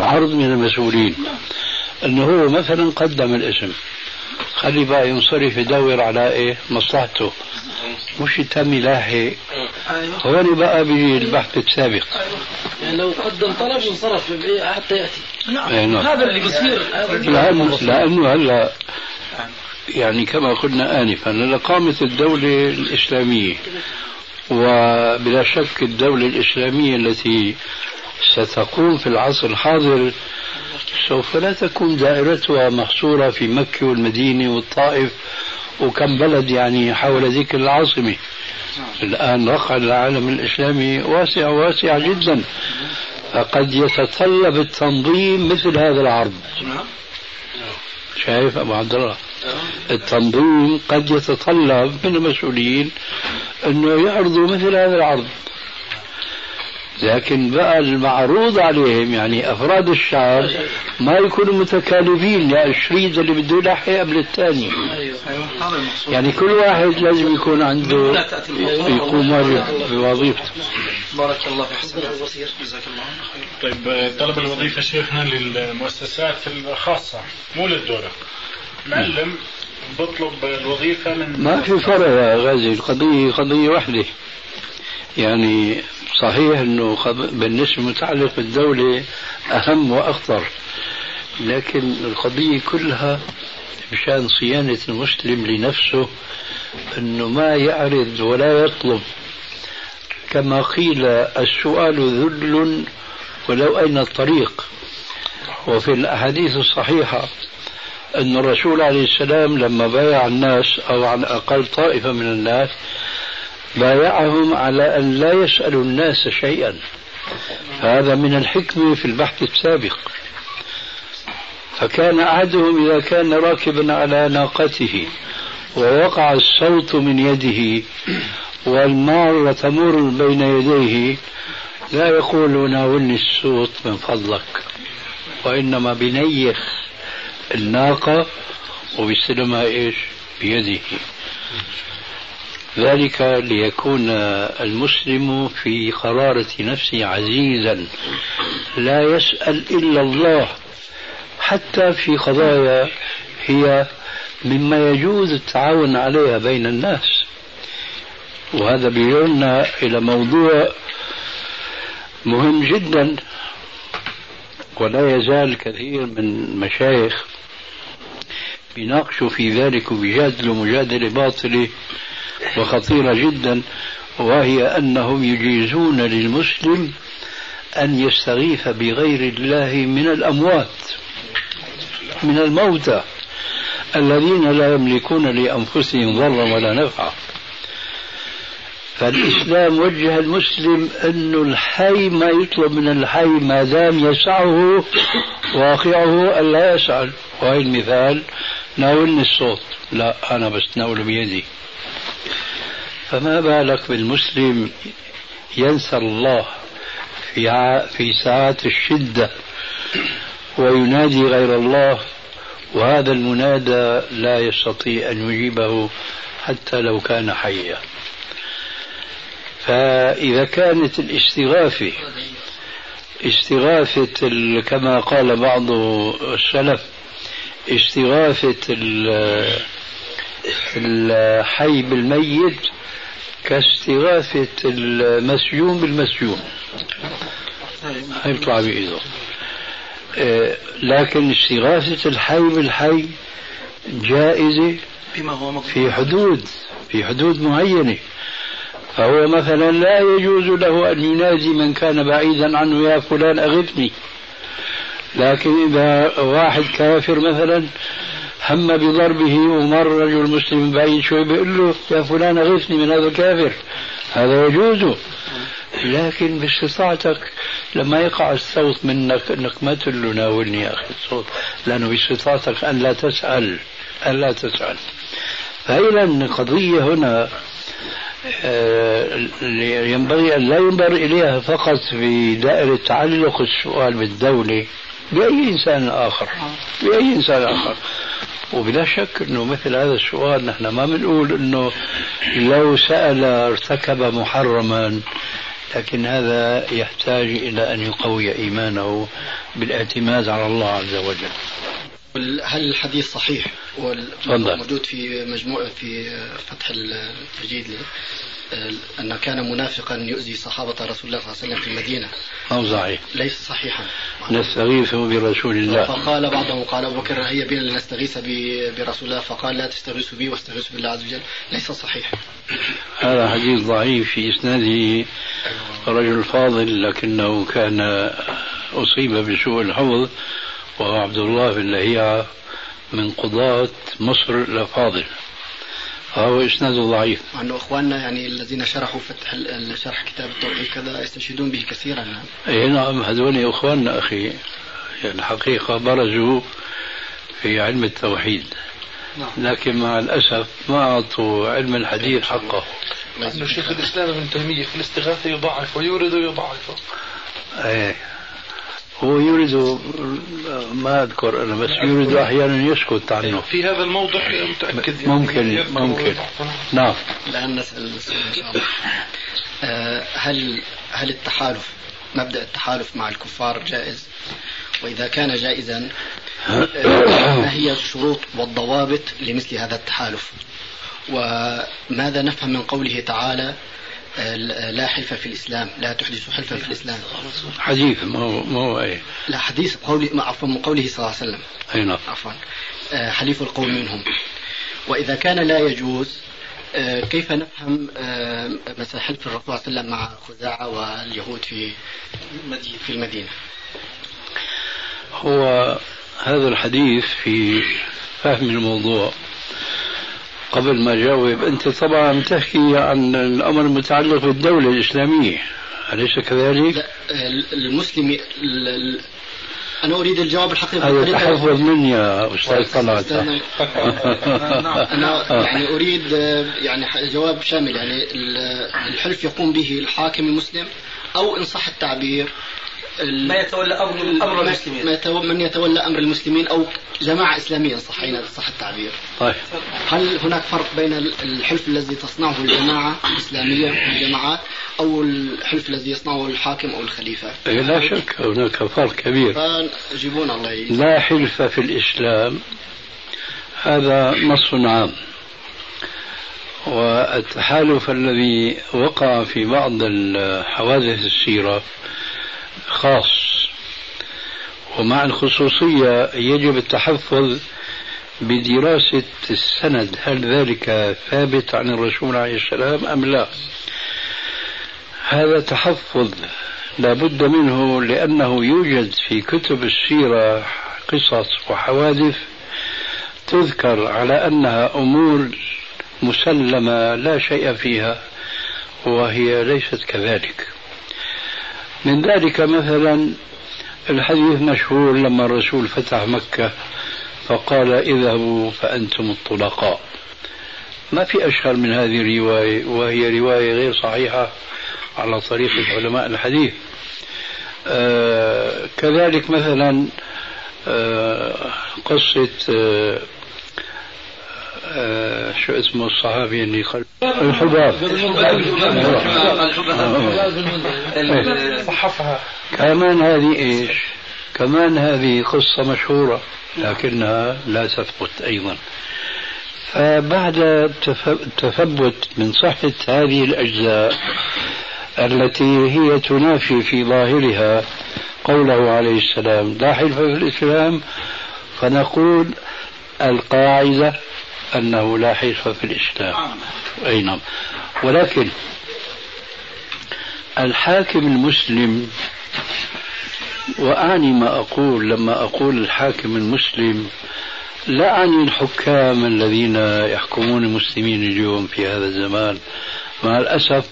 عرض من المسؤولين. انه هو مثلا قدم الاسم. خلي بقى ينصرف يدور على إيه؟ مصلحته. مش يتم يلاحق هون بقى بيجي البحث السابق. يعني لو قدم طلب انصرف حتى يأتي. نعم. هذا اللي بصير. لأنه, لأنه هلا يعني كما قلنا آنفا هلا قامت الدولة الإسلامية. وبلا شك الدولة الإسلامية التي ستقوم في العصر الحاضر. سوف لا تكون دائرتها محصورة في مكة والمدينة والطائف وكم بلد يعني حول ذيك العاصمة. الآن رقع العالم الإسلامي واسع واسع جدا. فقد يتطلب التنظيم مثل هذا العرض. شايف أبو عبد الله؟ التنظيم قد يتطلب من المسؤولين أنه يعرضوا مثل هذا العرض. لكن بقى المعروض عليهم يعني أفراد الشعب ما يكونوا متكالبين يا الشريط اللي بده يلحق قبل الثاني. أيوه هذا المقصود يعني كل واحد لازم يكون عنده يقوم بوظيفته. بارك الله في حسن البصير جزاك الله خير. طيب طلب الوظيفة شيخنا للمؤسسات الخاصة مو للدولة. معلم بطلب الوظيفة من ما في فرق يا غازي القضية قضية واحدة. يعني صحيح إنه بالنسبة متعلق بالدولة أهم وأخطر. لكن القضية كلها مشان صيانة المسلم لنفسه إنه ما يعرض ولا يطلب. كما قيل السؤال ذل ولو أين الطريق؟ وفي الأحاديث الصحيحة أن الرسول عليه السلام لما بايع الناس أو على الأقل طائفة من الناس بايعهم على أن لا يسألوا الناس شيئا. هذا من الحكمة في البحث السابق. فكان أحدهم إذا كان راكبا على ناقته ووقع الصوت من يده والمار تمر بين يديه لا يقول ناولني الصوت من فضلك وإنما بنيخ الناقة وبيستلمها إيش؟ بيده. ذلك ليكون المسلم في قرارة نفسه عزيزا. لا يسأل إلا الله. حتى في قضايا هي مما يجوز التعاون عليها بين الناس. وهذا بيرنا إلى موضوع مهم جدا. ولا يزال كثير من المشايخ بيناقشوا في ذلك وبيجادلوا مجادلة باطلة. وخطيرة جدا وهي أنهم يجيزون للمسلم أن يستغيث بغير الله من الأموات من الموتى الذين لا يملكون لأنفسهم ضرا ولا نفعا. فالإسلام وجه المسلم أن الحي ما يطلب من الحي ما دام يسعه واقعه ألا يسأل وهي المثال ناولني الصوت. لا أنا بس ناول بيدي. فما بالك بالمسلم ينسى الله في في ساعات الشدة وينادي غير الله وهذا المنادى لا يستطيع أن يجيبه حتى لو كان حيا. فإذا كانت الاستغاثة استغاثة كما قال بعض السلف استغاثة الحي بالميت كاستغاثة المسجون بالمسجون يطلع بإيده آه، لكن استغاثة الحي بالحي جائزة بما هو في حدود في حدود معينة. فهو مثلا لا يجوز له أن ينادي من كان بعيدا عنه يا فلان أغثني. لكن إذا واحد كافر مثلا هم بضربه ومر رجل مسلم بعيد شوي بيقول له يا فلان اغثني من هذا الكافر. هذا يجوز. لكن باستطاعتك لما يقع الصوت منك إنك ما تقول له ناولني يا أخي الصوت لأنه باستطاعتك أن لا تسأل أن لا تسأل. فإذا القضية هنا آه، ينبغي أن لا ينظر إليها فقط في دائرة تعلق السؤال بالدولة. بأي إنسان آخر؟ بأي إنسان آخر؟ وبلا شك أنه مثل هذا السؤال نحن ما بنقول أنه لو سأل ارتكب محرما لكن هذا يحتاج إلى أن يقوي إيمانه بالإعتماد على الله عز وجل. هل الحديث صحيح؟ موجود في مجموعة في فتح التجديد أنه كان منافقا يؤذي صحابة رسول الله صلى الله عليه وسلم في المدينة. أو صحيح ليس صحيحا. نستغيث برسول الله. فقال بعضهم قال أبو بكر هيا بنا لنستغيث برسول الله. فقال لا تستغيثوا بي واستغيثوا بالله عز وجل. ليس صحيح. هذا حديث ضعيف في إسناده رجل فاضل لكنه كان أصيب بسوء الحفظ وهو عبد الله بن لهيعة من قضاة مصر الأفاضل فهو إسناده ضعيف. مع أنه إخواننا يعني الذين شرحوا فتح شرح كتاب التوحيد كذا يستشهدون به كثيرا. أي نعم هذول إخواننا أخي. يعني الحقيقة برزوا في علم التوحيد. نعم. لكن مع الأسف ما أعطوا علم الحديث حقه. أنه شيخ الإسلام ابن تيمية في الاستغاثة يضعف ويورد ويضعف. إيه. هو يريد ما أذكر أنا بس يريد أحيانا يسكت عنه. في هذا الموضع متأكد ممكن يعني ممكن. نعم. الآن نسأل آه، هل هل التحالف مبدأ التحالف مع الكفار جائز؟ وإذا كان جائزا آه، ما هي الشروط والضوابط لمثل هذا التحالف؟ وماذا نفهم من قوله تعالى لا حلف في الإسلام لا تحدث حلفا في الإسلام. حديث ما هو ما هو أي؟ لا حديث قولي عفوا من قوله صلى الله عليه وسلم. أي نعم. عفوا. آه، حليف القوم منهم. وإذا كان لا يجوز آه، كيف نفهم آه، مثلا حلف الرسول صلى الله عليه وسلم مع خزاعة واليهود في في المدينة؟ هو هذا الحديث في فهم الموضوع. قبل ما جاوب أنت طبعا تحكي عن الأمر المتعلق بالدولة الإسلامية أليس كذلك؟ المسلم أنا أريد الجواب الحقيقي. هذا تحفظ مني يا أستاذ طلعت. أنا يعني أريد يعني جواب شامل يعني الحلف يقوم به الحاكم المسلم أو إن صح التعبير ما يتولى أمر أمر المسلمين ما يتولى من يتولى أمر المسلمين أو جماعة إسلامية ان صحينا صح التعبير. طيب. هل هناك فرق بين الحلف الذي تصنعه الجماعة الإسلامية الجماعات أو الحلف الذي يصنعه الحاكم أو الخليفة؟ إيه، لا شك هناك فرق كبير. فجيبونا الله يجيب. لا حلف في الإسلام هذا نص عام. والتحالف الذي وقع في بعض الحوادث السيرة خاص. ومع الخصوصية يجب التحفظ بدراسة السند. هل ذلك ثابت عن الرسول عليه السلام أم لا؟ هذا تحفظ لا بد منه لأنه يوجد في كتب السيرة قصص وحوادث تذكر على أنها أمور مسلمة لا شيء فيها وهي ليست كذلك. من ذلك مثلا الحديث مشهور لما الرسول فتح مكة فقال اذهبوا فأنتم الطلقاء. ما في أشهر من هذه الرواية وهي رواية غير صحيحة على طريقة علماء الحديث. آه كذلك مثلا آه قصة آه آه شو اسمه الصحابي اللي قال الحباب صحفها. كمان هذه إيش؟ كمان هذه قصة مشهورة لكنها لا تثبت أيضا. فبعد التثبت من صحة هذه الأجزاء التي هي تنافي في ظاهرها قوله عليه السلام لا حلف في الإسلام فنقول القاعدة أنه لا حلف في الإسلام. أي نعم. ولكن الحاكم المسلم وأعني ما أقول لما أقول الحاكم المسلم لا أعني الحكام الذين يحكمون المسلمين اليوم في هذا الزمان. مع الأسف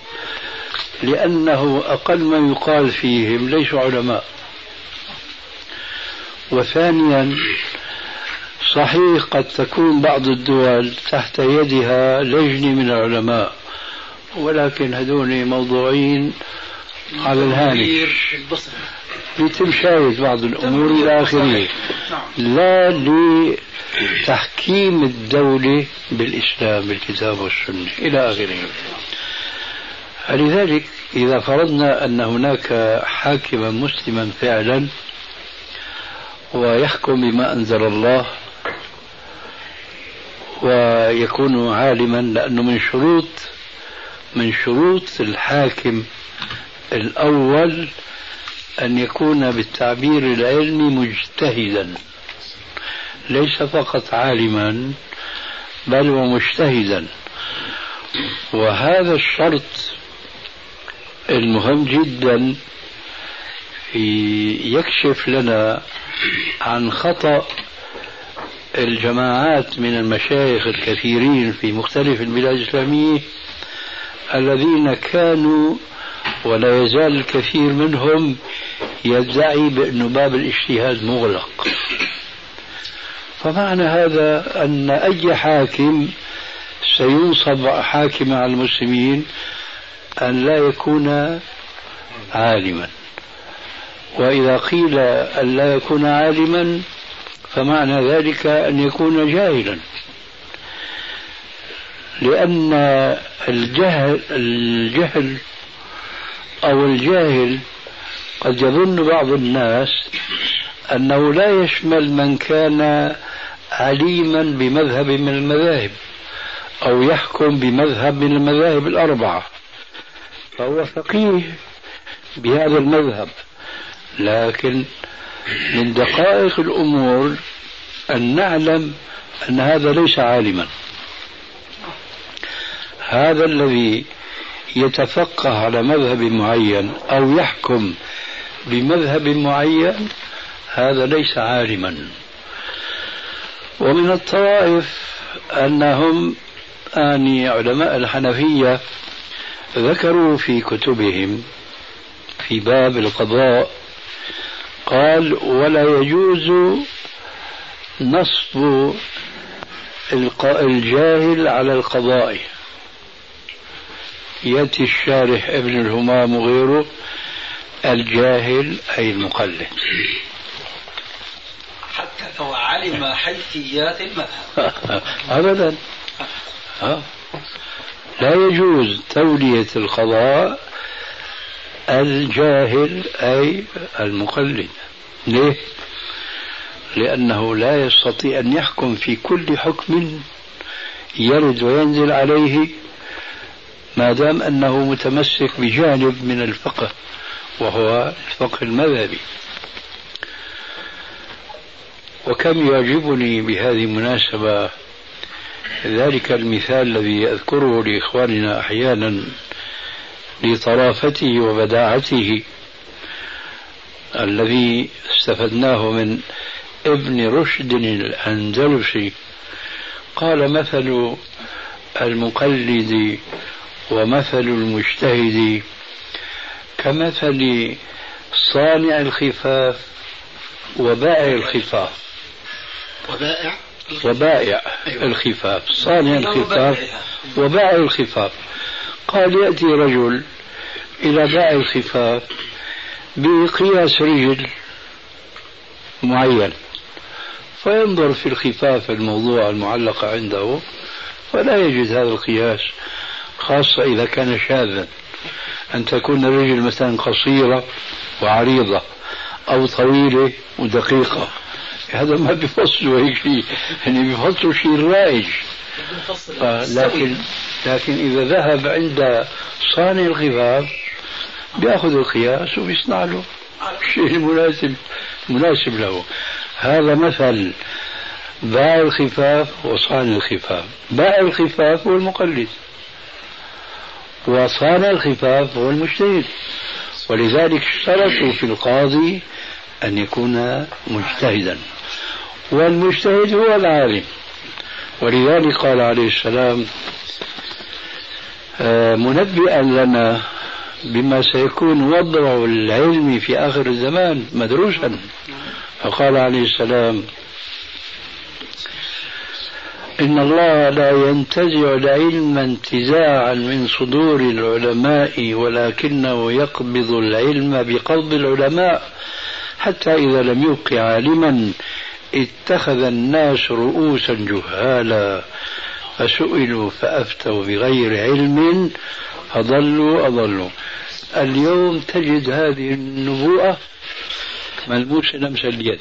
لأنه أقل ما يقال فيهم ليسوا علماء. وثانيا صحيح قد تكون بعض الدول تحت يدها لجنة من العلماء ولكن هذول موضوعين على الهامش. لتمشاية بعض الأمور إلى آخره. لا لتحكيم الدولة بالإسلام بالكتاب والسنة إلى آخره. فلذلك إذا فرضنا أن هناك حاكما مسلما فعلا ويحكم بما أنزل الله ويكون عالما لأنه من شروط من شروط الحاكم الأول أن يكون بالتعبير العلمي مجتهدا. ليس فقط عالما بل ومجتهدا. وهذا الشرط المهم جدا يكشف لنا عن خطأ الجماعات من المشايخ الكثيرين في مختلف البلاد الإسلامية الذين كانوا ولا يزال الكثير منهم يدعي بأن باب الاجتهاد مغلق. فمعنى هذا أن أي حاكم سينصب حاكما على المسلمين أن لا يكون عالما. وإذا قيل أن لا يكون عالما فمعنى ذلك أن يكون جاهلا. لأن الجهل الجهل أو الجاهل قد يظن بعض الناس أنه لا يشمل من كان عليما بمذهب من المذاهب أو يحكم بمذهب من المذاهب الأربعة. فهو فقيه بهذا المذهب لكن من دقائق الأمور أن نعلم أن هذا ليس عالما. هذا الذي يتفقه على مذهب معين أو يحكم بمذهب معين هذا ليس عالما. ومن الطوائف أنهم أني علماء الحنفية ذكروا في كتبهم في باب القضاء قال ولا يجوز نصب الجاهل على القضاء. يأتي الشارح ابن الهمام وغيره الجاهل أي المقلد. حتى لو علم حيثيات المذهب. أبدا. لا يجوز تولية القضاء الجاهل أي المقلد. ليه؟ لأنه لا يستطيع أن يحكم في كل حكم يرد وينزل عليه ما دام أنه متمسك بجانب من الفقه وهو الفقه المذهبي. وكم يعجبني بهذه المناسبة ذلك المثال الذي أذكره لإخواننا أحيانا. لطرافته وبداعته الذي استفدناه من ابن رشد الأندلسي. قال مثل المقلد ومثل المجتهد كمثل صانع الخفاف وبائع الخفاف. وبائع وبائع أيوة. الخفاف صانع الخفاف وبائع. الخفاف. قال يأتي رجل إلى بائع الخفاف بقياس رجل معين فينظر في الخفاف الموضوع المعلقة عنده فلا يجد هذا القياس خاصة إذا كان شاذا. أن تكون الرجل مثلا قصيرة وعريضة أو طويلة ودقيقة. هذا ما بيفصلوا هيك شيء يعني بيفصلوا شيء رائج. آه لكن لكن إذا ذهب عند صانع الخفاف بيأخذ القياس وبيصنع له الشيء المناسب مناسب له. هذا مثل باع الخفاف وصانع الخفاف. باع الخفاف هو المقلد وصانع الخفاف هو المجتهد. ولذلك اشترطوا في القاضي أن يكون مجتهدا. والمجتهد هو العالم. ولذلك قال عليه السلام منبئا لنا بما سيكون وضع العلم في آخر الزمان مدروسا. فقال عليه السلام إن الله لا ينتزع العلم انتزاعا من صدور العلماء ولكنه يقبض العلم بقبض العلماء حتى إذا لم يبق عالما اتخذ الناس رؤوسا جهالا. فسئلوا فأفتوا بغير علم أضلوا أضلوا. اليوم تجد هذه النبوءة ملموسة لمس اليد.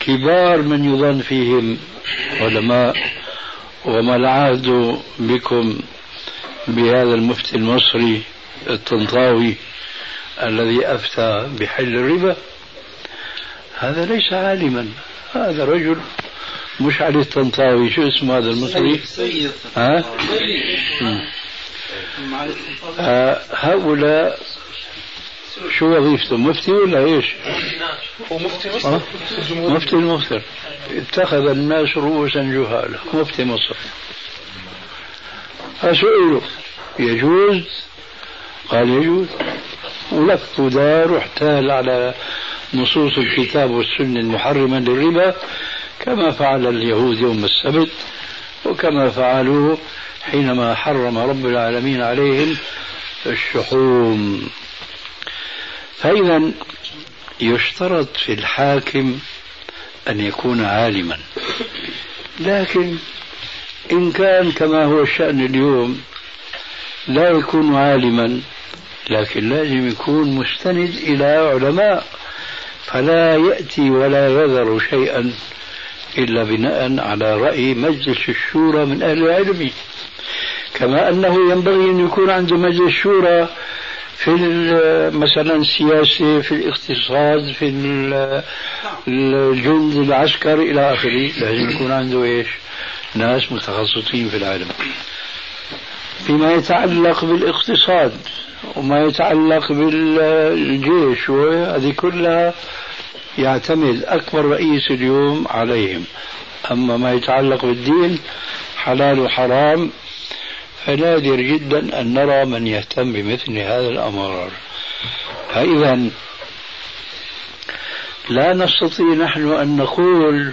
كبار من يظن فيهم علماء وما العهد بكم بهذا المفتي المصري الطنطاوي الذي أفتى بحل الربا؟ هذا ليس عالما هذا رجل مش علي الطنطاوي شو اسمه هذا المصري؟ سيد ها؟ آه هؤلاء شو وظيفته مفتي ولا إيش؟ مفتي مصر؟ آه؟ مفتي مصر اتخذ الناس رؤوسا جهالا مفتي مصر. فسئلوا يجوز؟ قال يجوز. ولف ودار واحتال على نصوص الكتاب والسنة المحرمة للربا. كما فعل اليهود يوم السبت وكما فعلوا حينما حرم رب العالمين عليهم الشحوم. فإذا يشترط في الحاكم أن يكون عالما. لكن إن كان كما هو الشأن اليوم لا يكون عالما لكن لازم يكون مستند إلى علماء فلا يأتي ولا يذر شيئا إلا بناء على رأي مجلس الشورى من أهل العلم. كما أنه ينبغي أن يكون عند مجلس الشورى في مثلا السياسة في الاقتصاد في الجند العسكري إلى آخره. لازم يكون عنده إيش؟ ناس متخصصين في العالم. فيما يتعلق بالاقتصاد وما يتعلق بالجيش وهذه كلها يعتمد أكبر رئيس اليوم عليهم. أما ما يتعلق بالدين حلال وحرام فنادر جدا أن نرى من يهتم بمثل هذا الأمر. فإذا لا نستطيع نحن أن نقول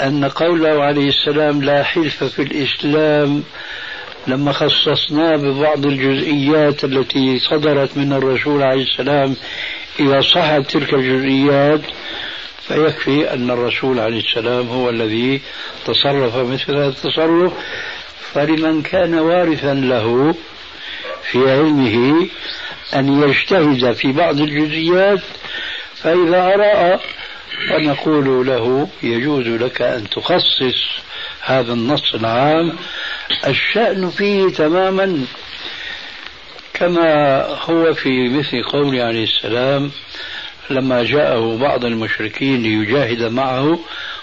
أن قوله عليه السلام لا حلف في الإسلام لما خصصناه ببعض الجزئيات التي صدرت من الرسول عليه السلام إذا صحت تلك الجزئيات فيكفي أن الرسول عليه السلام هو الذي تصرف مثل هذا التصرف. فلمن كان وارثا له في علمه أن يجتهد في بعض الجزئيات فإذا أرى فنقول له يجوز لك أن تخصص هذا النص العام الشأن فيه تماما كما هو في مثل قوله عليه السلام لما جاءه بعض المشركين ليجاهد معه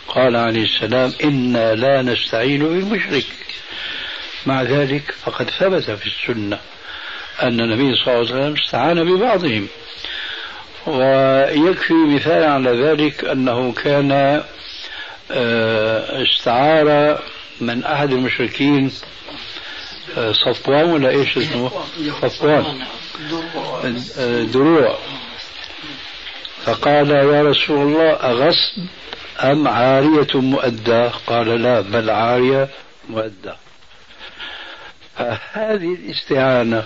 قال عليه السلام إنا لا نستعين بالمشرك. مع ذلك فقد ثبت في السنة أن النبي صلى الله عليه وسلم استعان ببعضهم. ويكفي مثال على ذلك أنه كان آه، استعار من أحد المشركين صفوان ولا إيش اسمه؟ صفوان. دروع. فقال يا رسول الله أغصب أم عارية مؤداة؟ قال لا بل عارية مؤداة فهذه الاستعانة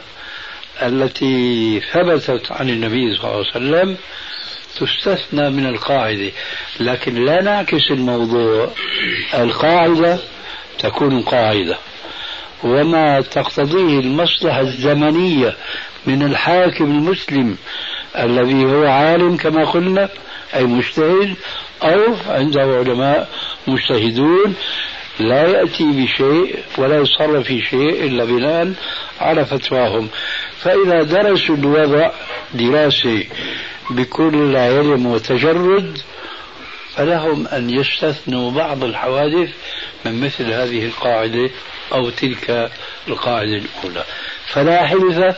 التي ثبتت عن النبي صلى الله عليه وسلم تستثنى من القاعدة. لكن لا نعكس الموضوع. القاعدة تكون قاعدة. وما تقتضيه المصلحة الزمنية من الحاكم المسلم الذي هو عالم كما قلنا أي مجتهد أو عنده علماء مجتهدون لا يأتي بشيء ولا يتصرف في شيء إلا بناء على فتواهم. فإذا درسوا الوضع دراسة بكل علم وتجرد فلهم أن يستثنوا بعض الحوادث من مثل هذه القاعدة أو تلك القاعدة الأولى. فلا حلف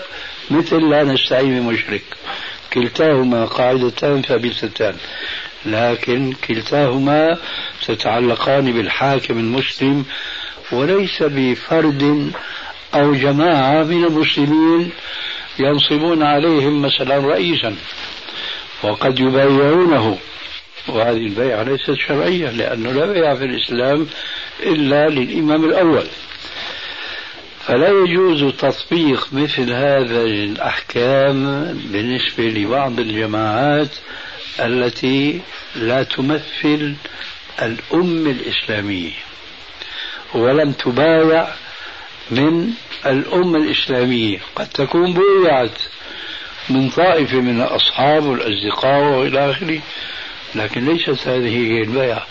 مثل لا نستعين بمشرك. كلتاهما قاعدتان ثابتتان. لكن كلتاهما تتعلقان بالحاكم المسلم وليس بفرد أو جماعة من المسلمين ينصبون عليهم مثلا رئيسا. وقد يبايعونه. وهذه البيعة ليست شرعية لأنه لا بيع في الإسلام إلا للإمام الأول. فلا يجوز تطبيق مثل هذه الأحكام بالنسبة لبعض الجماعات التي لا تمثل الأمة الإسلامية ولم تبايع من الأمة الإسلامية. قد تكون بويعت من طائفة من الأصحاب والأصدقاء وإلى آخره لكن ليست هذه هي البيعة.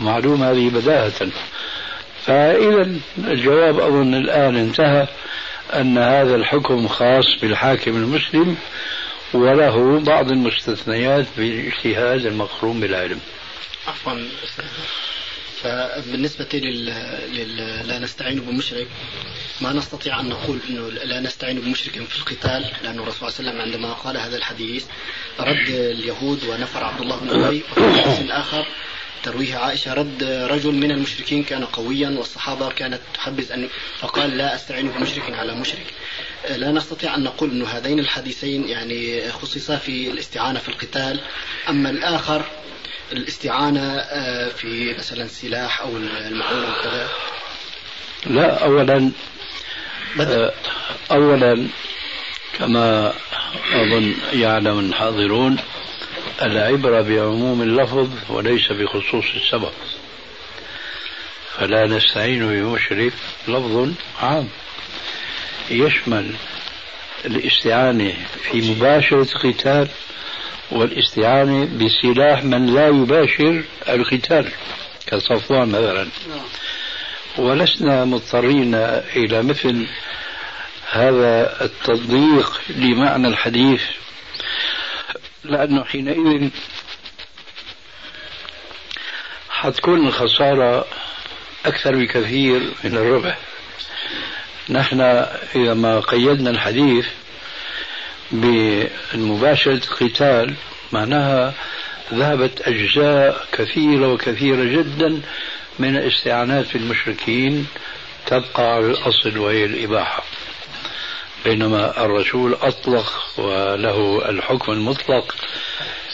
معلوم هذه بداهة. فإذا الجواب أظن الآن انتهى أن هذا الحكم خاص بالحاكم المسلم وله بعض المستثنيات بالاجتهاد المقرون بالعلم. عفوا فبالنسبة لل... لل... لا نستعين بمشرك ما نستطيع أن نقول أنه لا نستعين بمشرك في القتال لأن الرسول صلى الله عليه وسلم عندما قال هذا الحديث رد اليهود ونفر عبد الله بن أبي وفي حديث آخر ترويه عائشة رد رجل من المشركين كان قويا والصحابة كانت تحبذ أن فقال لا أستعين بمشرك على مشرك. لا نستطيع أن نقول أن هذين الحديثين يعني خصصا في الاستعانة في القتال. أما الآخر الاستعانة آه، في مثلا السلاح أو المعونة وكذا لا أولا آه، أولا كما أظن يعلم الحاضرون العبرة بعموم اللفظ وليس بخصوص السبب. فلا نستعين بمشرك لفظ عام. يشمل الاستعانة في مباشرة القتال والاستعانة بسلاح من لا يباشر القتال كصفوان مثلا. ولسنا مضطرين إلى مثل هذا التضييق لمعنى الحديث لأنه حينئذ حتكون الخسارة أكثر بكثير من الربح. نحن إذا ما قيدنا الحديث بمباشرة القتال معناها ذهبت أجزاء كثيرة وكثيرة جدا من الاستعانات في المشركين تبقى على الأصل وهي الإباحة. بينما الرسول أطلق وله الحكم المطلق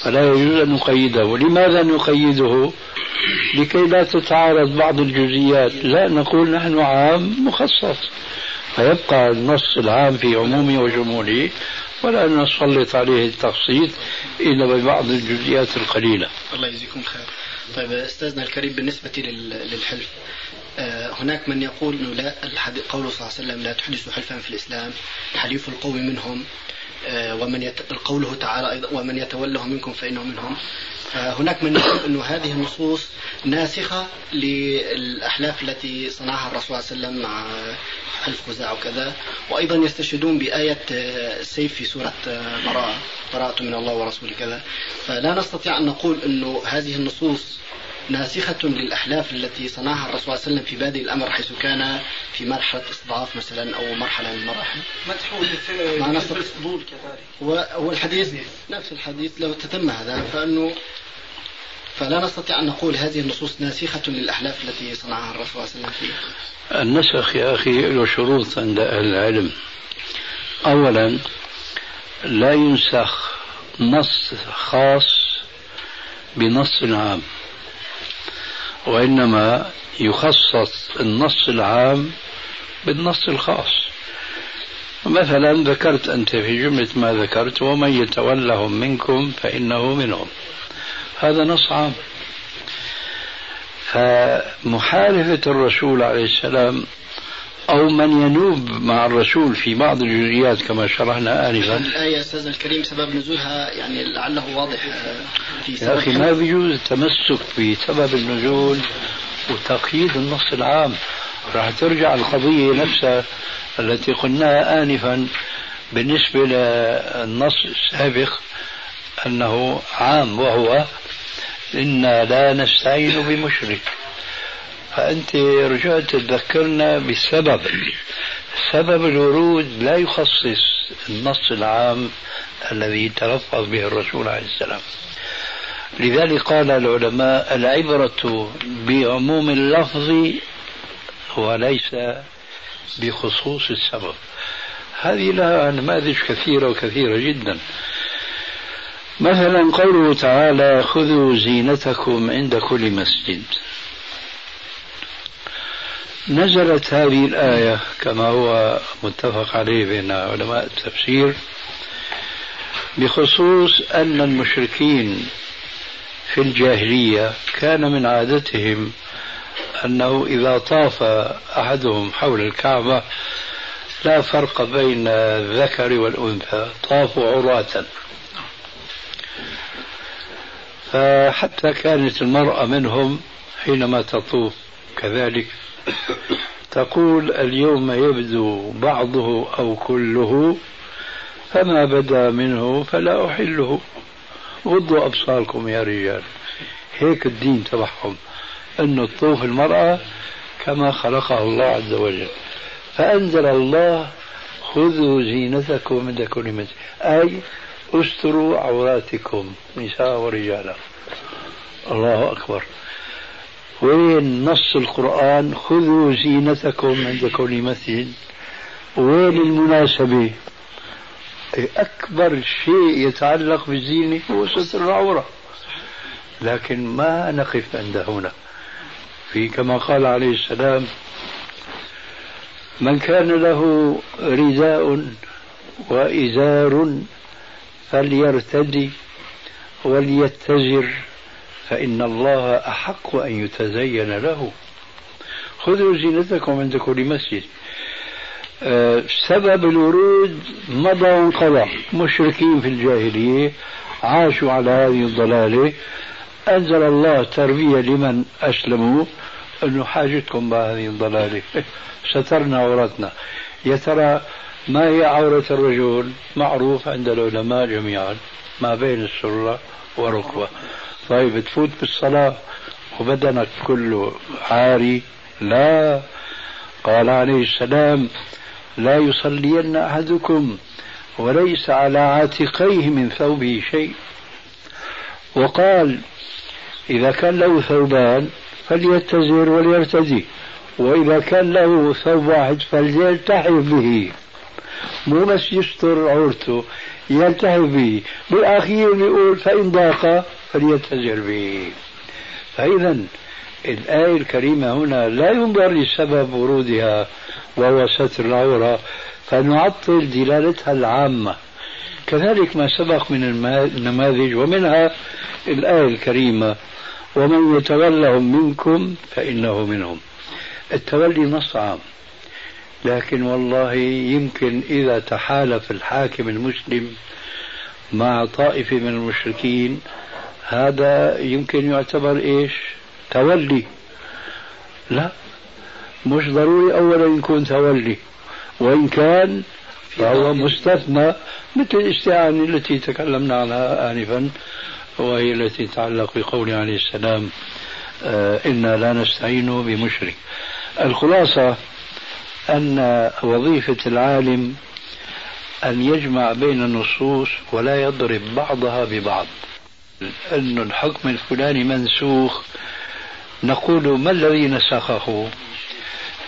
فلا يجوز أن نقيده. لماذا نقيده؟ لكي لا تتعارض بعض الجزئيات. لا نقول نحن عام مخصص. فيبقى النص العام في عمومه وشموله ولا نسلط عليه التخصيص إلا ببعض الجزئيات القليلة. الله يجزيكم خير. طيب أستاذنا الكريم بالنسبة للحلف هناك من يقول إنه لا قوله صلى الله عليه وسلم لا تحدثوا حلفا في الإسلام حليف القوم منهم آه، ومن يت... قوله تعالى أيضا ومن يتوله منكم فانه منهم. هناك من يقول إنه هذه النصوص ناسخة للأحلاف التي صنعها الرسول صلى الله عليه وسلم مع حلف خزاع وكذا. وأيضا يستشهدون بآية السيف في سورة براءة براءة من الله ورسوله كذا. فلا نستطيع أن نقول إنه هذه النصوص ناسخة للأحلاف التي صنعها الرسول صلى الله عليه وسلم في بادئ الأمر حيث كان في مرحلة إصداف مثلا أو مرحلة من المراحل. مدحول مع الفضول كذلك. هو الحديث نفس الحديث لو تتم هذا فأنه فلا نستطيع أن نقول هذه النصوص ناسخة للأحلاف التي صنعها الرسول صلى الله عليه وسلم فيها. النسخ يا أخي له شروط عند أهل العلم. أولا لا ينسخ نص خاص بنص عام. وإنما يخصص النص العام بالنص الخاص. مثلا ذكرت أنت في جملة ما ذكرت ومن يتولهم منكم فإنه منهم. هذا نص عام. فمحالفة الرسول عليه السلام أو من ينوب مع الرسول في بعض الجزئيات كما شرحنا آنفا. الآية أستاذ الكريم سبب نزولها يعني لعله واضح في يا أخي ما بيجوز التمسك بسبب النزول وتقييد النص العام. راح ترجع القضية نفسها التي قلناها آنفا بالنسبة للنص السابق أنه عام وهو إنا لا نستعين بمشرك. فأنت رجعت تذكرنا بالسبب سبب الورود لا يخصص النص العام الذي تلفظ به الرسول عليه السلام. لذلك قال العلماء العبرة بعموم اللفظ وليس بخصوص السبب. هذه لها نماذج كثيرة وكثيرة جدا. مثلا قوله تعالى خذوا زينتكم عند كل مسجد. نزلت هذه الآية كما هو متفق عليه بين علماء التفسير بخصوص أن المشركين في الجاهلية كان من عادتهم أنه إذا طاف أحدهم حول الكعبة لا فرق بين الذكر والأنثى طافوا عراة. فحتى كانت المرأة منهم حينما تطوف كذلك تقول اليوم يبدو بعضه أو كله فما بدا منه فلا أحله. غضوا أبصاركم يا رجال. هيك الدين تبعهم أنه تطوف المرأة كما خلقها الله عز وجل. فأنزل الله خذوا زينتكم عند كل مسجد أي استروا عوراتكم نساء ورجالا. الله أكبر. وين نص القرآن؟ خذوا زينتكم عند كل مسجد وين المناسبة؟ أكبر شيء يتعلق بالزينة هو ستر العورة. لكن ما نقف عند هنا. في كما قال عليه السلام من كان له رداء وإزار فليرتدي وليتزر فإن الله أحق أن يتزين له. خذوا زينتكم عند كل مسجد. أه سبب الورود مضى وانقضى. مشركين في الجاهلية عاشوا على هذه الضلالة. أنزل الله تربية لمن أسلموا. أنه حاجتكم بهذه الضلالة. سترنا عورتنا. يا ترى ما هي عورة الرجل؟ معروف عند العلماء جميعا. ما بين السرة وركبة طيب تفوت بالصلاة وبدنك كله عاري. لا قال عليه السلام لا يصلين أحدكم وليس على عاتقيه من ثوبه شيء. وقال إذا كان له ثوبان فليتزر وليرتدي وإذا كان له ثوب واحد فليلتحف به. مو بس يستر عورته يلتحف به بالأخير بيقول فإن ضاق فليتزر به فإذا الآية الكريمة هنا لا ينظر لسبب ورودها وهو ستر العورة فنعطل دلالتها العامة. كذلك ما سبق من النماذج ومنها الآية الكريمة ومن يتولهم منكم فإنه منهم. التولي نص عام. لكن والله يمكن إذا تحالف الحاكم المسلم مع طائفة من المشركين هذا يمكن يعتبر إيش؟ تولي. لا مش ضروري أولا يكون تولي وإن كان فهو مستثنى مثل الاستعانة التي تكلمنا عنها آنفا وهي التي تتعلق بقول عليه السلام آه إنا لا نستعين بمشرك. الخلاصة أن وظيفة العالم أن يجمع بين النصوص ولا يضرب بعضها ببعض. أن الحكم الفلاني منسوخ. نقول ما الذي نسخه؟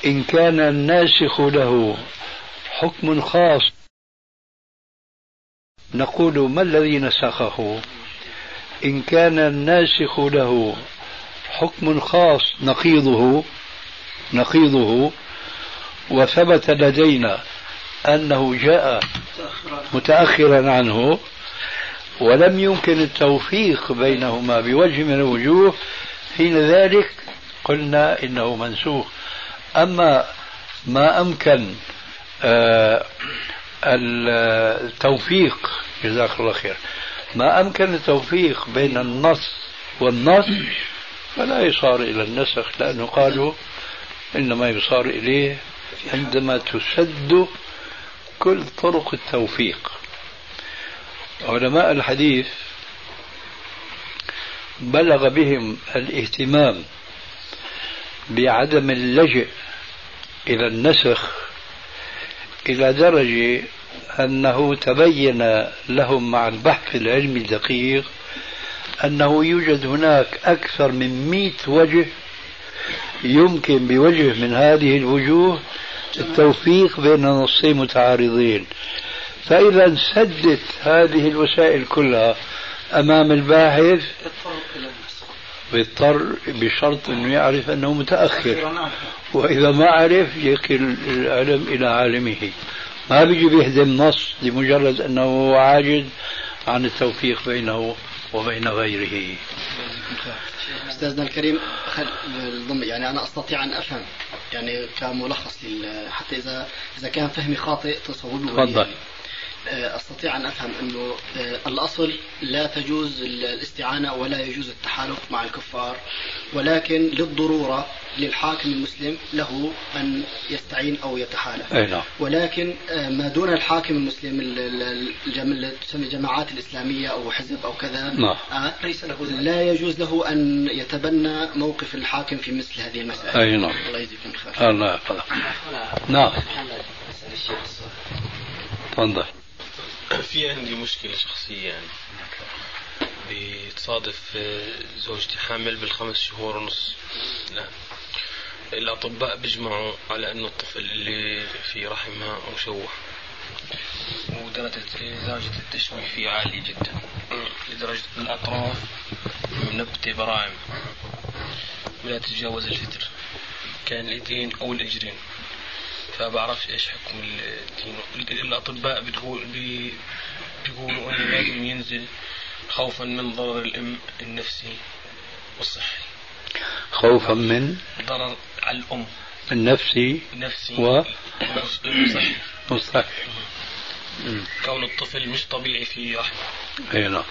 إن كان الناسخ له حكم خاص. نقول ما الذي نسخه؟ إن كان الناسخ له حكم خاص. نقيضه. نقيضه. وثبت لدينا أنه جاء متأخرا عنه ولم يمكن التوفيق بينهما بوجه من الوجوه. حين ذلك قلنا إنه منسوخ. أما ما أمكن آه التوفيق جزاك الله خير ما أمكن التوفيق بين النص والنص فلا يصار إلى النسخ لأنه قالوا إنما يصار إليه عندما تسد كل طرق التوفيق. علماء الحديث بلغ بهم الاهتمام بعدم اللجئ إلى النسخ إلى درجة أنه تبين لهم مع البحث العلمي الدقيق أنه يوجد هناك أكثر من مئة وجه يمكن بوجه من هذه الوجوه التوفيق بين نصين متعارضين. فإذا سدت هذه الوسائل كلها أمام الباحث بيضطر بشرط أنه يعرف أنه متأخر. وإذا ما عرف يكل العلم إلى عالمه. ما بيجي بيهدم نص لمجرد أنه عاجز عن التوفيق بينه وبين غيره. أستاذنا الكريم يعني أنا أستطيع أن أفهم. يعني كملخص حتى اذا إذا كان فهمي خاطئ تصوبه تفضل. آه، أستطيع أن أفهم إنه آه، الأصل لا تجوز الاستعانة ولا يجوز التحالف مع الكفار ولكن للضرورة للحاكم المسلم له أن يستعين أو يتحالف. أي نعم. ولكن آه، ما دون الحاكم المسلم اللي تسمى الجماعات الإسلامية أو حزب أو كذا نعم. ليس له لا يجوز له أن يتبنى موقف الحاكم في مثل هذه المسائل أي نعم. الله يجزيكم خير الله يحفظك. نعم. تفضل. في عندي مشكلة شخصية. يعني بتصادف زوجتي حامل بالخمس شهور ونص. لا. الأطباء بيجمعوا على أنه الطفل اللي في رحمها مشوه. ودرجة درجة التشويه فيه عالية جدا. لدرجة الأطراف منبتة براعم. ولا تتجاوز الفتر. كان الإيدين أو الإجرين فبعرفش إيش حكم الدين. الأطباء بتقول بيقولوا انه لازم ينزل خوفا من ضرر الام النفسي والصحي. خوفا من ضرر على الأم. النفسي النفسي و والصحي. والصحي. كون الطفل مش طبيعي في رحمة. أي نعم.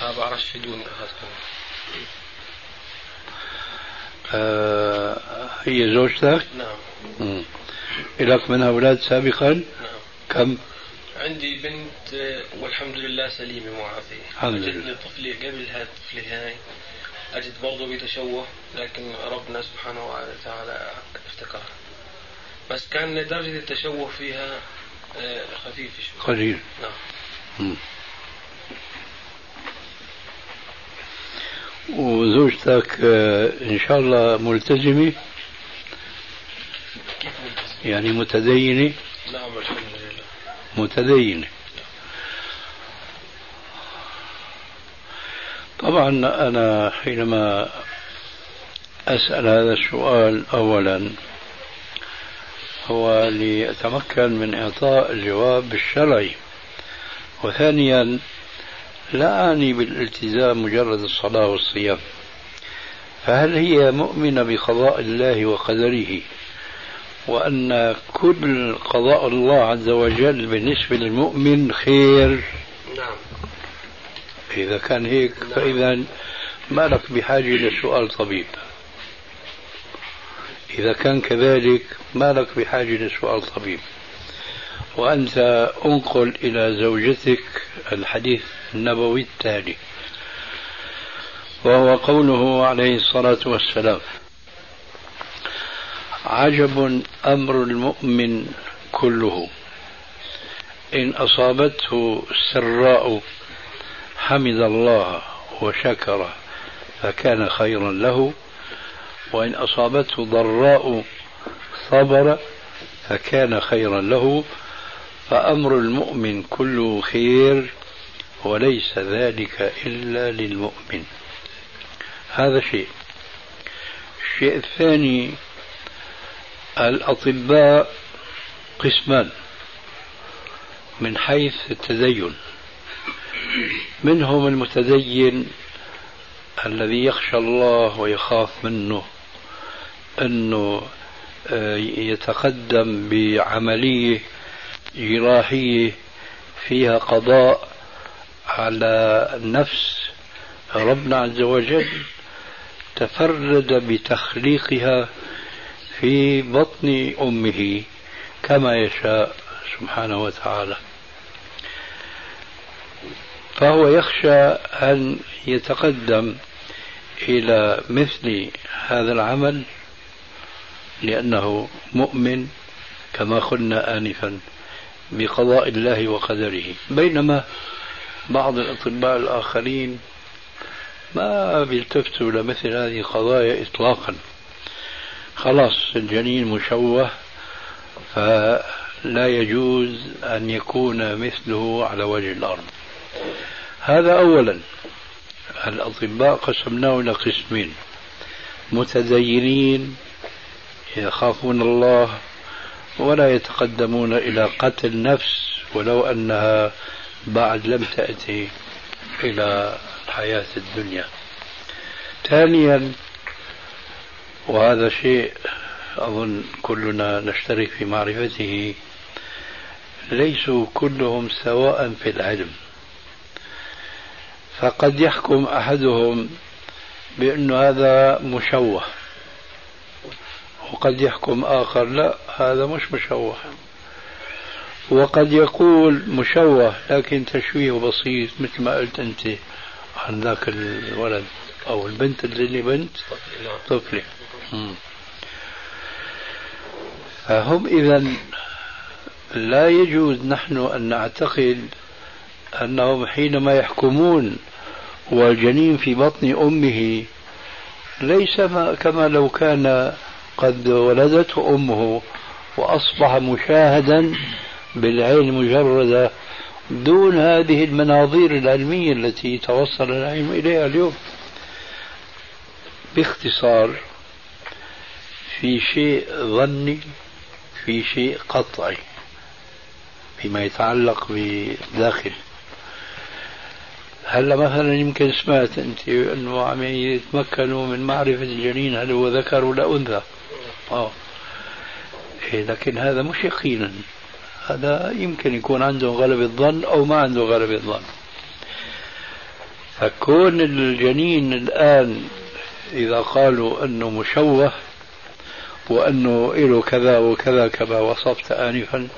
فبعرفش في دون هذا آه هي زوجتك؟ نعم. مم. لك من أولاد سابقا؟ نعم كم؟ عندي بنت والحمد لله سليمة معافية الحمد لله طفلة قبل هاي الطفلة هاي أجت برضه بتشوه لكن ربنا سبحانه وتعالى افتكرها بس كان درجة التشوه فيها آه، خفيفة شوي قليل نعم مم. وزوجتك آه، إن شاء الله ملتزمة؟ يعني متدينة؟ نعم الحمد لله متدينة. طبعا أنا حينما أسأل هذا السؤال أولا هو لأتمكن من إعطاء الجواب الشرعي وثانيا لا أعني بالالتزام مجرد الصلاة والصيام. فهل هي مؤمنة بقضاء الله وقدره؟ وأن كل قضاء الله عز وجل بالنسبة للمؤمن خير. نعم. إذا كان هيك فإذا ما لك بحاجة لسؤال طبيب. إذا كان كذلك ما لك بحاجة لسؤال طبيب. وأنت أنقل إلى زوجتك الحديث النبوي التالي وهو قوله عليه الصلاة والسلام عجب أمر المؤمن كله. إن أصابته سراء حمد الله وشكر فكان خيرا له. وإن أصابته ضراء صبر فكان خيرا له. فأمر المؤمن كله خير وليس ذلك إلا للمؤمن. هذا شيء. الشيء الثاني الأطباء قسمان من حيث التدين منهم المتدين الذي يخشى الله ويخاف منه أنه آه، يتقدم بعملية جراحية فيها قضاء على نفس. ربنا عز وجل تفرد بتخليقها في بطن أمه كما يشاء سبحانه وتعالى. فهو يخشى أن يتقدم إلى مثل هذا العمل لأنه مؤمن كما قلنا انفا بقضاء الله وقدره. بينما بعض الأطباء الآخرين ما بيلتفتوا لمثل هذه القضايا اطلاقا. خلاص الجنين مشوه فلا يجوز أن يكون مثله على وجه الأرض. هذا اولا. الأطباء قسمناه إلى قسمين. متدينين يخافون الله ولا يتقدمون إلى قتل نفس ولو أنها بعد لم تأتي إلى الحياة الدنيا. ثانيا وهذا شيء أظن كلنا نشترك في معرفته. ليسوا كلهم سواء في العلم. فقد يحكم أحدهم بأن هذا مشوه. وقد يحكم آخر لا هذا مش مشوه. وقد يقول مشوه لكن تشويه بسيط مثل ما قلت أنت عن ذاك الولد أو البنت اللي بنت طفلة. فهم إذا لا يجوز نحن أن نعتقد أنهم حينما يحكمون والجنين في بطن أمه ليس كما لو كان قد ولدته أمه وأصبح مشاهدا بالعين المجردة دون هذه المناظير العلمية التي توصل العلم إليها اليوم. باختصار في شيء ظني في شيء قطعي فيما يتعلق بداخل. هلا مثلا يمكن سمعت أنت أنه عم يتمكنوا من معرفة الجنين هل هو ذكر ولا أنثى؟ آه. إيه لكن هذا مش يقينا. هذا يمكن يكون عنده غلبة ظن أو ما عنده غلبة ظن فكون الجنين الآن إذا قالوا أنه مشوه وأنه له كذا وكذا كما وصفت آنفا.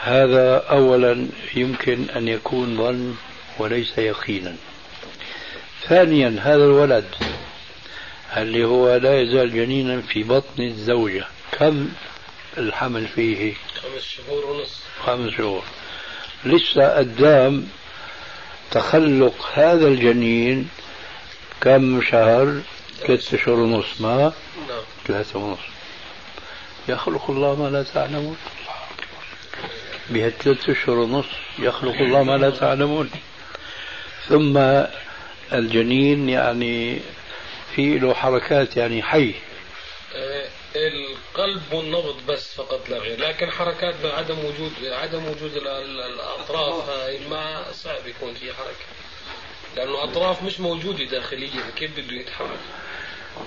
هذا أولا يمكن أن يكون ظن وليس يقينا. ثانيا هذا الولد اللي هو لا يزال جنينا في بطن الزوجة. كم الحمل فيه؟ خمس شهور ونصف خمس شهور. لسه قدام تخلق هذا الجنين كم شهر؟ ثلاثة أشهر ونص. ما؟ نعم. ثلاثة ونص يخلق الله ما لا تعلمون. بهالثلاثة أشهر ونص. يخلق الله ما لا تعلمون. ثم الجنين يعني في له حركات يعني حي. آه، القلب والنبض بس فقط لا غير. لكن حركات بعدم وجود عدم وجود الأطراف هاي ما صعب يكون في حركة. لأنه أطراف مش موجودة داخليا. كيف بده يتحرك؟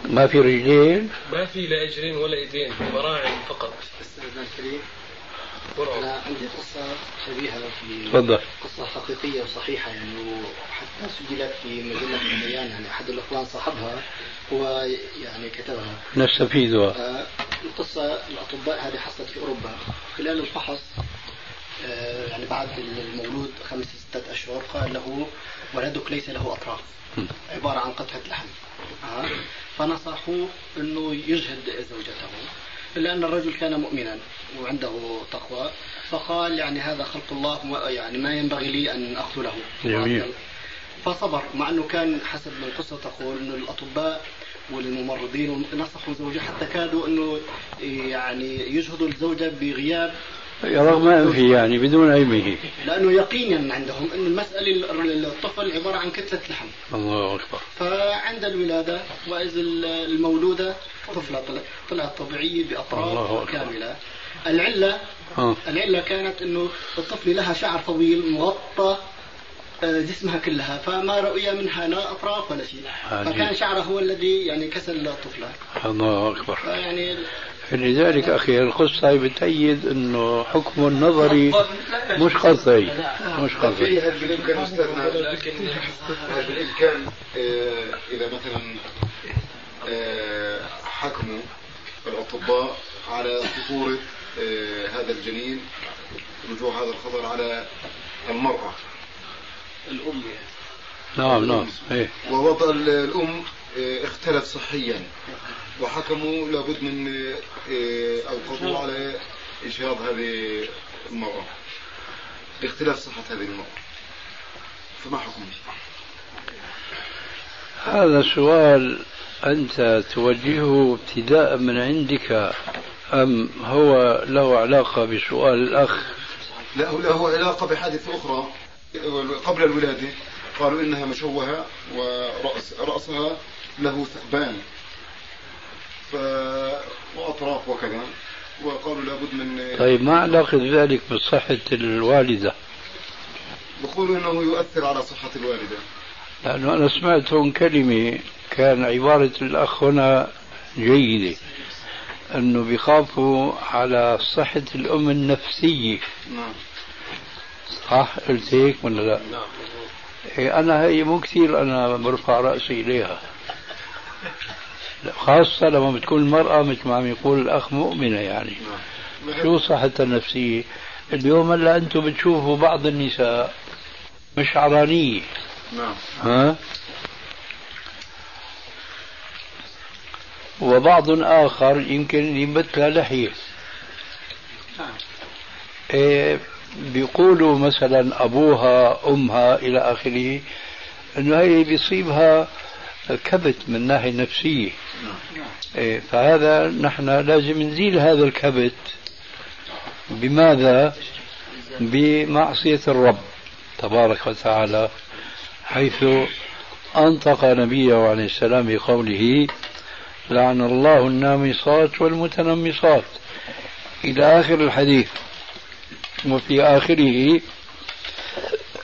ما في رجلين. ما في لا اجرين ولا ايدين براعم فقط. أستاذ الكريم أنا عندي قصة شبيهة في تفضل. قصة حقيقية وصحيحة يعني وحتى سجلت في مجلة البيان يعني أحد الإخوان صاحبها هو يعني كتبها. نستفيدها. آه، القصة الأطباء هذه حصلت في أوروبا. خلال الفحص آه، يعني بعد المولود خمس ستة أشهر قال له ولدك ليس له أطراف. عبارة عن قطعة لحم. فنصحوه أنه يجهد زوجته إلا أن الرجل كان مؤمنا وعنده تقوى فقال يعني هذا خلق الله يعني ما ينبغي لي أن أقتله. جميل. فصبر مع أنه كان حسب ما القصة تقول أن الأطباء والممرضين نصحوا زوجه حتى كادوا أنه يعني يجهدوا الزوجة بغياب رغم أنفه يعني بدون علمه. لأنه يقينا عندهم أن المسألة الطفل عبارة عن كتلة لحم. الله أكبر. فعند الولادة وإذ المولودة طفلة طلعت طبيعية بأطراف كاملة. العلة آه. العلة كانت أنه الطفلة لها شعر طويل مغطى آه، جسمها كلها فما رؤي منها لا أطراف ولا شيء. فكان شعرها هو الذي يعني كسر الطفله الله أكبر. يعني لذلك أخي القصة بتأيد إنه حكم النظري مش قطعي مش قطعي هل بالامكان أستاذنا هل بالامكان آه، إذا مثلا آه، حكموا الأطباء على خطورة هذا الجنين رجوع هذا الخطر على المرأة. الأم نعم نعم إيه. ووضع الأم آه، اختلف صحيا. وحكموا لابد من آه، قضوا على إجهاض هذه المرأة. لاختلاف صحة هذه المرأة. فما حكم؟ هذا سؤال أنت توجهه ابتداء من عندك أم هو له علاقة بسؤال الأخ؟ لا له علاقة بحادثة أخرى قبل الولادة. قالوا إنها مشوهة ورأس رأسها له ثقبان ف... وأطراف وكذا. وقالوا لابد من طيب ما علاقة ذلك بصحة الوالدة؟ بقولوا إنه يؤثر على صحة الوالدة. لأنه أنا سمعت هون كلمة كان عبارة الأخ هنا جيدة أنه بيخافوا على صحة الأم النفسية. نعم. صح؟ قلت هيك ولا لا؟ نعم. إيه أنا هي مو كثير أنا برفع رأسي إليها. خاصة لما بتكون المرأة مثل ما عم يقول الأخ مؤمنة يعني. نعم شو صحتها النفسية؟ اليوم هلأ أنتم بتشوفوا بعض النساء مش عرانية نعم. ها؟ وبعض آخر يمكن ينبت لها لحية. إيه بيقولوا مثلا أبوها أمها إلى آخره أنه هي بيصيبها كبت من الناحية النفسية إيه فهذا نحن لازم نزيل هذا الكبت بماذا؟ بمعصية الرب تبارك وتعالى حيث أنطق نبيه عليه السلام بقوله لعن الله النامصات والمتنمصات. إلى آخر الحديث. وفي آخره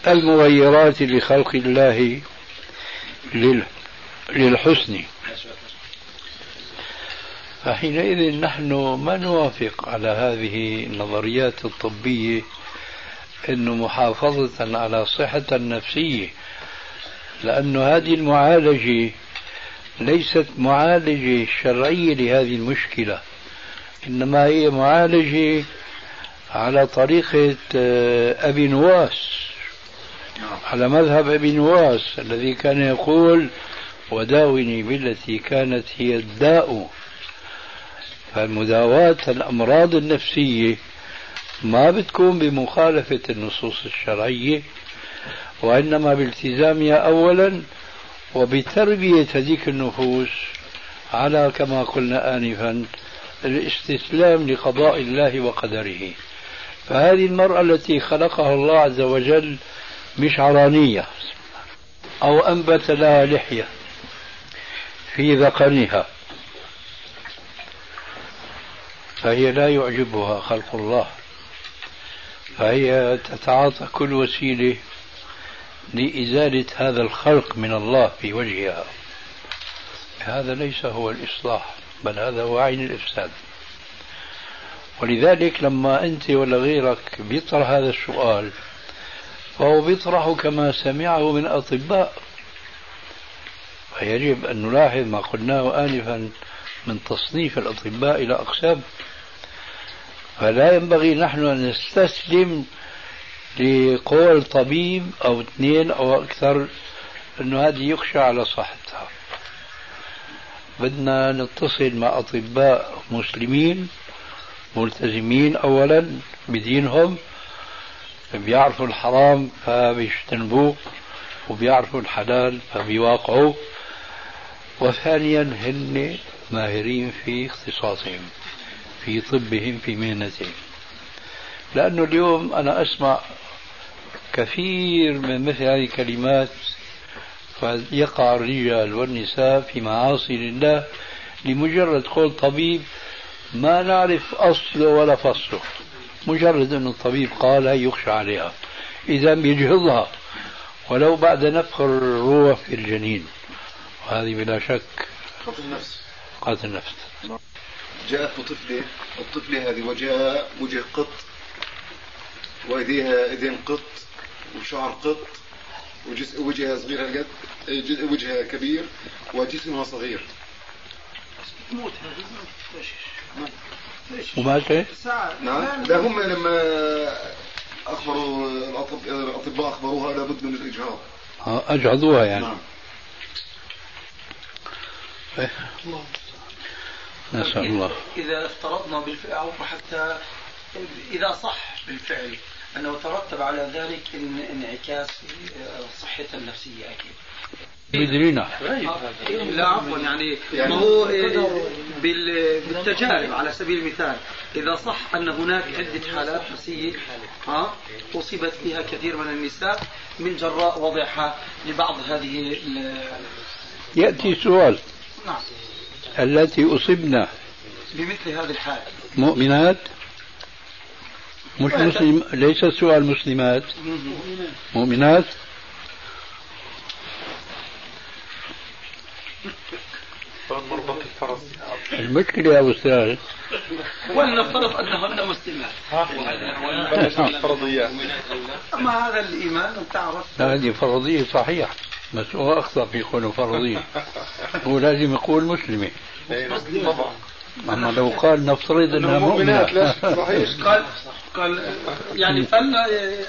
المغيرات لخلق الله للحسن. فحينئذ نحن ما نوافق على هذه النظريات الطبية أنه محافظة على صحة النفسية لأن هذه المعالجة ليست معالجة شرعية لهذه المشكلة إنما هي معالجة على طريقة آه، أبي نواس على مذهب أبي نواس الذي كان يقول وداوني بالتي كانت هي الداء فمداواة الأمراض النفسية ما بتكون بمخالفة النصوص الشرعية وإنما بالتزامها أولا وبتربية هذيك النفوس على كما قلنا آنفا الاستسلام لقضاء الله وقدره. فهذه المرأة التي خلقها الله عز وجل مش عرانية أو أنبت لها لحية. في ذقنها. فهي لا يعجبها خلق الله. فهي تتعاطى كل وسيلة لإزالة هذا الخلق من الله في وجهها. هذا ليس هو الإصلاح بل هذا هو عين الإفساد. ولذلك لما أنت ولا غيرك بيطرح هذا السؤال فهو بيطرحه كما سمعه من أطباء فيجب أن نلاحظ ما قلناه آنفا من تصنيف الأطباء إلى أقسام. فلا ينبغي نحن أن نستسلم لقول طبيب أو اثنين أو أكثر أنه هذه يخشى على صحتها. بدنا نتصل مع أطباء مسلمين ملتزمين أولا بدينهم بيعرفوا الحرام فبيجتنبوه وبيعرفوا الحلال فبيواقعوا وثانيا هن ماهرين في اختصاصهم في طبهم في مهنتهم. لأنه اليوم أنا أسمع كثير من مثل هذه الكلمات فيقع الرجال والنساء في معاصي لله لمجرد قول طبيب ما نعرف أصله ولا فصله. مجرد أن الطبيب قال هي يخشى عليها. إذا بيجهضها. ولو بعد نفخ الروح في الجنين. وهذه بلا شك قتل النفس. قتل النفس. جاءت طفلة الطفلة هذه وجهها وجه قط وإيديها إيدين قط وشعر قط وجهها صغير هالقد وجهها كبير وجسمها صغير. وماتت؟ نعم. لا هم لما أخبروا الأطباء أخبروها لابد من الإجهاض. أجهضوها يعني. نعم. إيه. نسأل الله. إذا افترضنا بالفعل أو حتى إذا صح بالفعل أنه ترتب على ذلك انعكاس صحة النفسية أكيد. بدرينا لا عفوا يعني, يعني ما هو بالتجارب على سبيل المثال إذا صح أن هناك عدة حالات نفسية ها أصيبت فيها كثير من النساء من جراء وضعها لبعض هذه يأتي سؤال. نعم. التي أصبنا بمثل هذه الحال. مؤمنات؟ مش مسلم ليس السؤال مسلمات. مؤمنات؟ المشكلة يا أستاذ ولنفترض أنهن مسلمات فرضيات أما هذا الإيمان تعرف. هذه فرضية صحيح بس هو أخطأ في يكون فرضية. هو لازم يقول مسلمة طبعا. أما لو قال نفترض أنها مؤمنة. صحيح. قال؟ قال يعني فن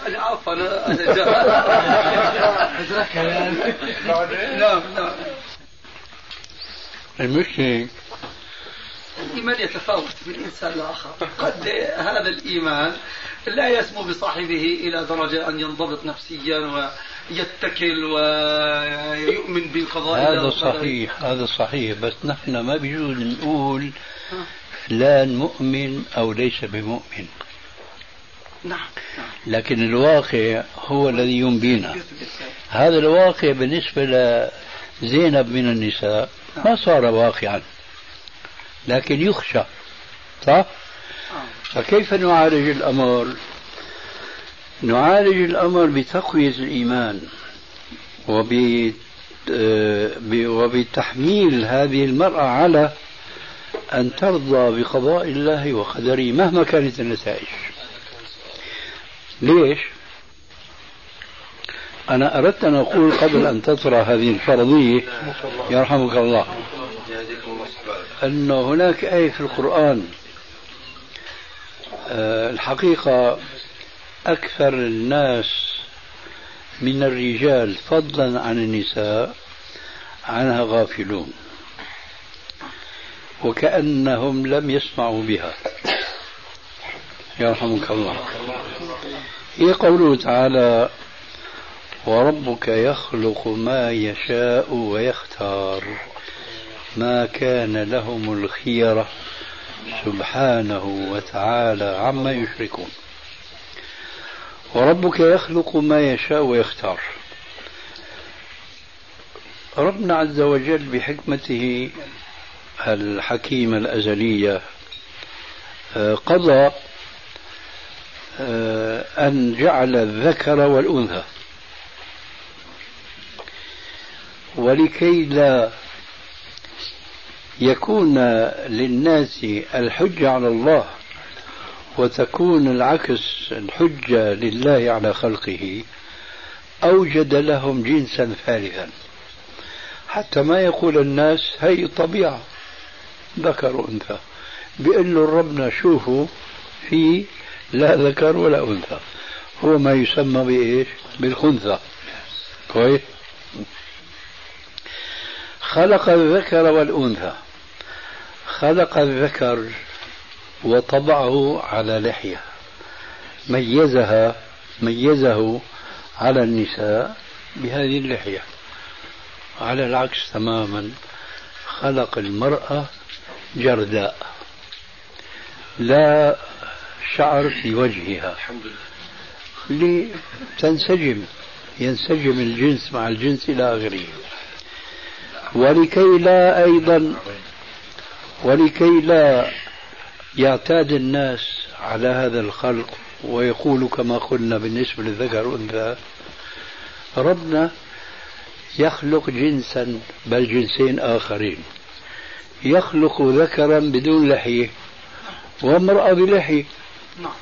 العفو أنا نعم نعم. المشكلة الإيمان يتفاوت من إنسان لآخر. قد هذا الإيمان لا يسمو بصاحبه إلى درجة أن ينضبط نفسيا ويتكل ويؤمن بالقضاء هذا صحيح هذا صحيح بس نحن ما بيجوز نقول فلان مؤمن أو ليس بمؤمن. نعم لكن الواقع هو الذي ينبينا. هذا الواقع بالنسبة لزينب من النساء ما صار واقعا. لكن يخشى صح؟ فكيف نعالج الأمر؟ نعالج الأمر بتقوية الإيمان وب وبتحميل هذه المرأة على أن ترضى بقضاء الله وقدره مهما كانت النتائج ليش؟ أنا أردت أن أقول قبل أن تطرى هذه الفرضية يرحمك الله أن هناك آية في القرآن آه، الحقيقة أكثر الناس من الرجال فضلا عن النساء عنها غافلون وكأنهم لم يسمعوا بها. يرحمك الله. هي قوله تعالى وربك يخلق ما يشاء ويختار ما كان لهم الخيرة سبحانه وتعالى عما يشركون. وربك يخلق ما يشاء ويختار. ربنا عز وجل بحكمته الحكيمة الأزلية آه، قضى آه، أن جعل الذكر والأنثى. ولكي لا يكون للناس الحجة على الله وتكون العكس الحجة لله على خلقه أوجد لهم جنسا ثالثا حتى ما يقول الناس هي طبيعة ذكر وأنثى. له ربنا شوفوا في لا ذكر ولا أنثى. هو ما يسمى بإيش؟ بالخنثى. كويس؟ خلق الذكر والأنثى. خلق الذكر وطبعه على لحية. ميزها ميزه على النساء بهذه اللحية. على العكس تماما خلق المرأة جرداء. لا شعر في وجهها. لتنسجم ينسجم الجنس مع الجنس إلى آخره. ولكي لا أيضا ولكي لا يعتاد الناس على هذا الخلق ويقول كما قلنا بالنسبة للذكر والأنثى ربنا يخلق جنسا بل جنسين آخرين يخلق ذكرا بدون لحية وامرأة بلحية نعم.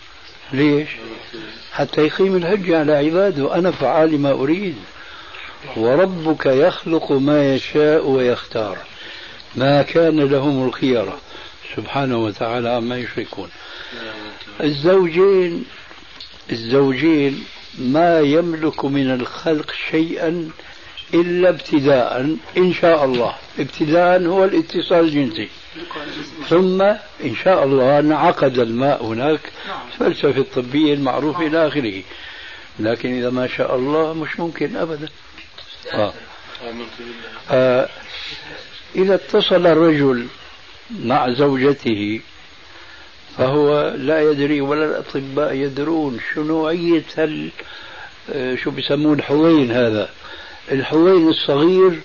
ليش؟ حتى يقيم الحجة على عباده أنا فعال ما أريد وربك يخلق ما يشاء ويختار ما كان لهم الخيرة سبحانه وتعالى عما يشركون. الزوجين الزوجين ما يملك من الخلق شيئا إلا ابتداء إن شاء الله. ابتداء هو الاتصال الجنسي. ثم إن شاء الله انعقد الماء هناك. الفلسفة الطبية المعروفة إلى آخره. لكن إذا ما شاء الله مش ممكن أبدا. آه. آه. إذا اتصل الرجل مع زوجته فهو لا يدري ولا الأطباء يدرون شو نوعية آه، شو بيسمون الحوين هذا. الحوين الصغير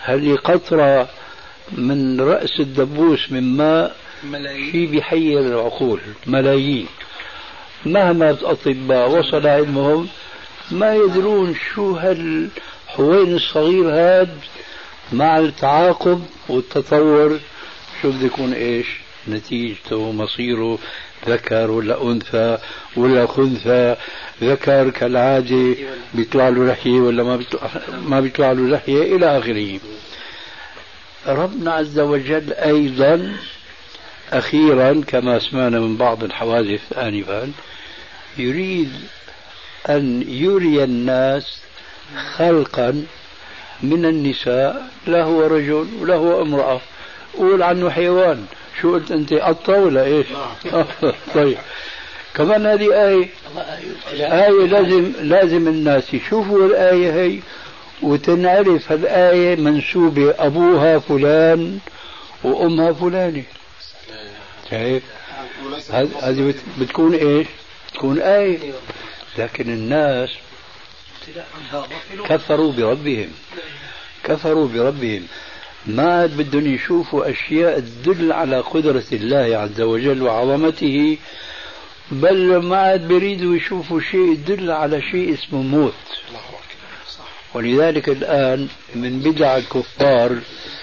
هل قطرة من رأس الدبوس من ماء؟ ملايين. شيء بيحير العقول ملايين. مهما الأطباء وصل علمهم ما يدرون شو هالحوين الصغير هذا مع التعاقب والتطور شو بده يكون إيش؟ نتيجته مصيره ذكر ولا أنثى ولا خنثى ذكر كالعادة بيطلع له لحية ولا ما بيطلع ما بيطلع له لحية إلى آخره. ربنا عز وجل أيضا أخيرا كما سمعنا من بعض الحوادث انفا يريد أن يري الناس خلقا من النساء لا هو رجل ولا هو امرأة. قول عنه حيوان. شو قلت أنت؟ قطة ولا إيش؟ طيب. كمان هذه آية. آية لازم لازم الناس يشوفوا الآية هي وتنعرف الآية منسوبة أبوها فلان وأمها فلانة. شايف؟ هذه بتكون إيش؟ تكون آية. لكن الناس كفروا بربهم. كفروا بربهم. ما عاد بدهم يشوفوا أشياء تدل على قدرة الله عز وجل وعظمته بل ما عاد بيريدوا يشوفوا شيء يدل على شيء اسمه موت. ولذلك الآن من بدع الكفار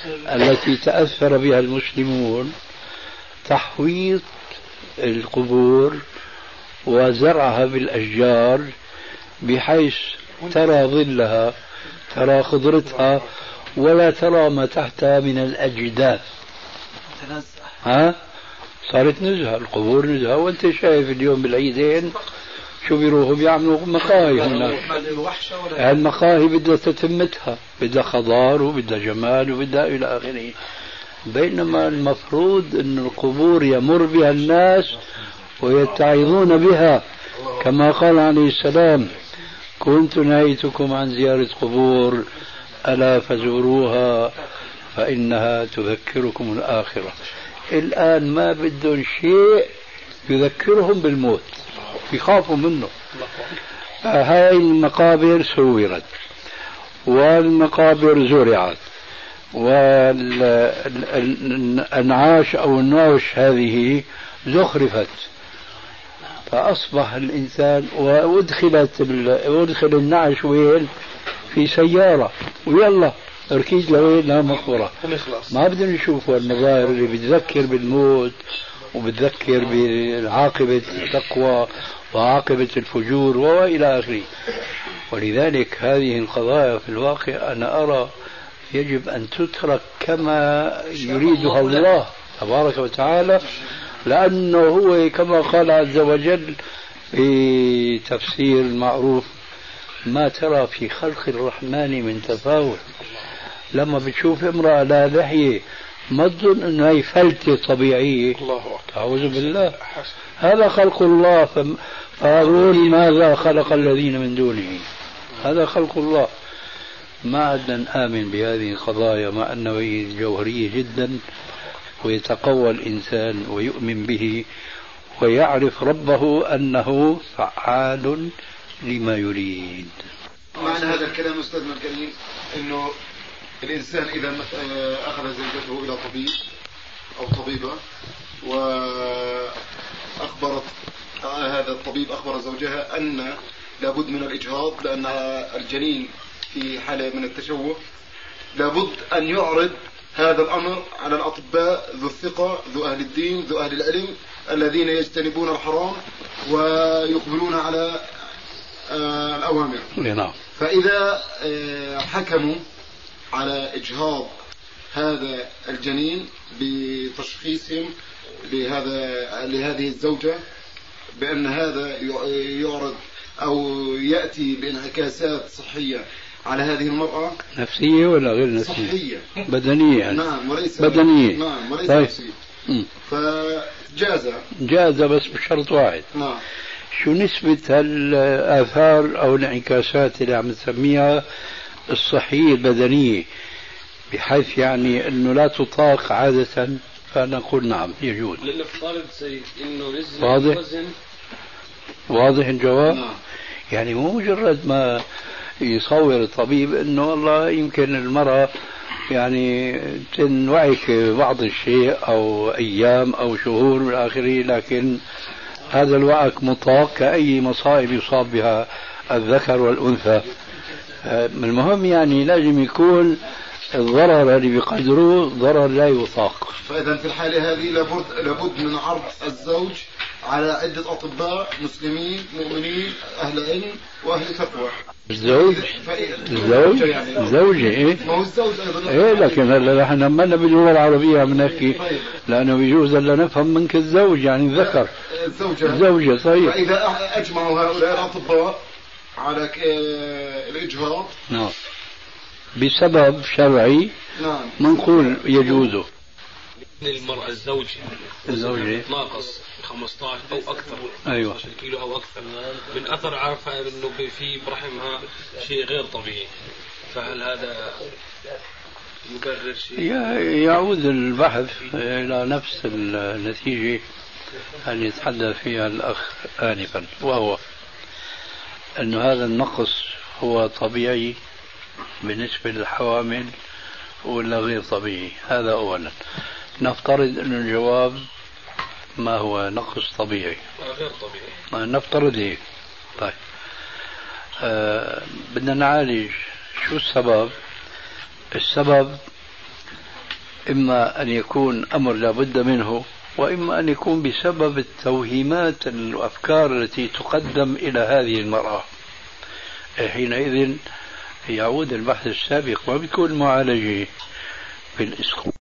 التي تأثر بها المسلمون تحويط القبور وزرعها بالأشجار بحيث ترى ظلها ترى خضرتها ولا ترى ما تحتها من الأجداث. ها؟ صارت نزهة القبور نزهة. وأنت شايف اليوم بالعيدين شو بيروحوا بيعملوا مقاهي هناك المقاهي بدها تتمتها. بدها خضار وبدها جمال وبدها إلى آخره. بينما المفروض أن القبور يمر بها الناس ويتعظون بها كما قال عليه السلام. كنت نهيتكم عن زيارة قبور ألا فزوروها فإنها تذكركم الآخرة. الآن ما بدهم شيء يذكرهم بالموت يخافوا منه. هاي المقابر سورت والمقابر زرعت والأنعاش أو النوش هذه زخرفت. فأصبح الإنسان وأدخلت أدخل النعش وين في سيارة. ويلا أركيز لوين لا مقبرة. ما بدنا نشوف المظاهر اللي بتذكر بالموت وبتذكر بعاقبة التقوى وعاقبة الفجور وإلى آخره. ولذلك هذه القضايا في الواقع أنا أرى يجب أن تترك كما يريدها الله تبارك وتعالى. لأنه هو كما قال عز وجل في تفسير معروف ما ترى في خلق الرحمن من تفاوت. لما بتشوف امرأة لا لحية ما تظن إنه هي فلتة طبيعية. الله أكبر. أعوذ بالله. هذا خلق الله فاروني ماذا خلق الذين من دونه؟ هذا خلق الله. ما عدنا نآمن بهذه القضايا مع أنه هي جوهرية جدا. ويتقوى الإنسان ويؤمن به ويعرف ربه أنه فعال لما يريد. معنى هذا الكلام أستاذنا الكريم أنه الإنسان إذا آه، أخذ زوجته إلى طبيب أو طبيبة وأخبرت آه، هذا الطبيب أخبر زوجها أن لابد من الإجهاض لأن الجنين في حالة من التشوه لابد أن يعرض هذا الأمر على الأطباء ذو الثقة ذو أهل الدين ذو أهل العلم الذين يجتنبون الحرام ويقبلون على آه، الأوامر. نعم. فإذا آه، حكموا على إجهاض هذا الجنين بتشخيصهم لهذا لهذه الزوجة بأن هذا يعرض أو يأتي بانعكاسات صحية على هذه المرأة نفسية ولا غير نفسية؟ صحية. بدنية يعني. نعم وليس بدنية. نعم وليس طيب. نفسية فجاز. جاز بس بشرط واحد. نعم. شو نسبة هالآثار أو الانعكاسات اللي عم تسميها الصحية البدنية؟ بحيث يعني أنه لا تطاق عادة فنقول نعم يجوز. لنفترض سيد أنه نزل واضح؟ الوزن واضح الجواب؟ نعم. يعني مو مجرد ما يصور الطبيب إنه والله يمكن المرأة يعني تنوعك بعض الشيء أو أيام أو شهور والى آخره لكن هذا الوعك مطاق كأي مصائب يصاب بها الذكر والأنثى. المهم يعني لازم يكون الضرر اللي بيقدروه ضرر لا يطاق. فإذا في الحالة هذه لابد لابد من عرض الزوج على عدة أطباء مسلمين مؤمنين أهل علم وأهل تقوى الزوج الزوج زوجة إيه؟ إيه لكن هلا نحن لما باللغة العربية عم نحكي لأنه بيجوز ألا نفهم منك الزوج يعني ذكر الزوجة الزوجة صحيح. فإذا أجمعوا هؤلاء الأطباء على الإجهاض. نعم. بسبب شرعي نعم. منقول يجوز. المرأة الزوج. الزوجة ناقص 15 أو أكثر. أيوة. 15 كيلو أو أكثر. من أثر عارفه انه في برحمها شيء غير طبيعي. فهل هذا يبرر شيء؟ يعود البحث إلى نفس النتيجة اللي يتحدث فيها الأخ آنفا وهو أن هذا النقص هو طبيعي بالنسبة للحوامل ولا غير طبيعي؟ هذا أولا. نفترض أن الجواب ما هو نقص طبيعي. آه، غير طبيعي. نفترض هيك طيب. آه بدنا نعالج شو السبب؟ السبب إما أن يكون أمر لابد منه وإما أن يكون بسبب التوهيمات الأفكار التي تقدم إلى هذه المرأة. حينئذ يعود البحث السابق بيكون معالجة بالإسقاط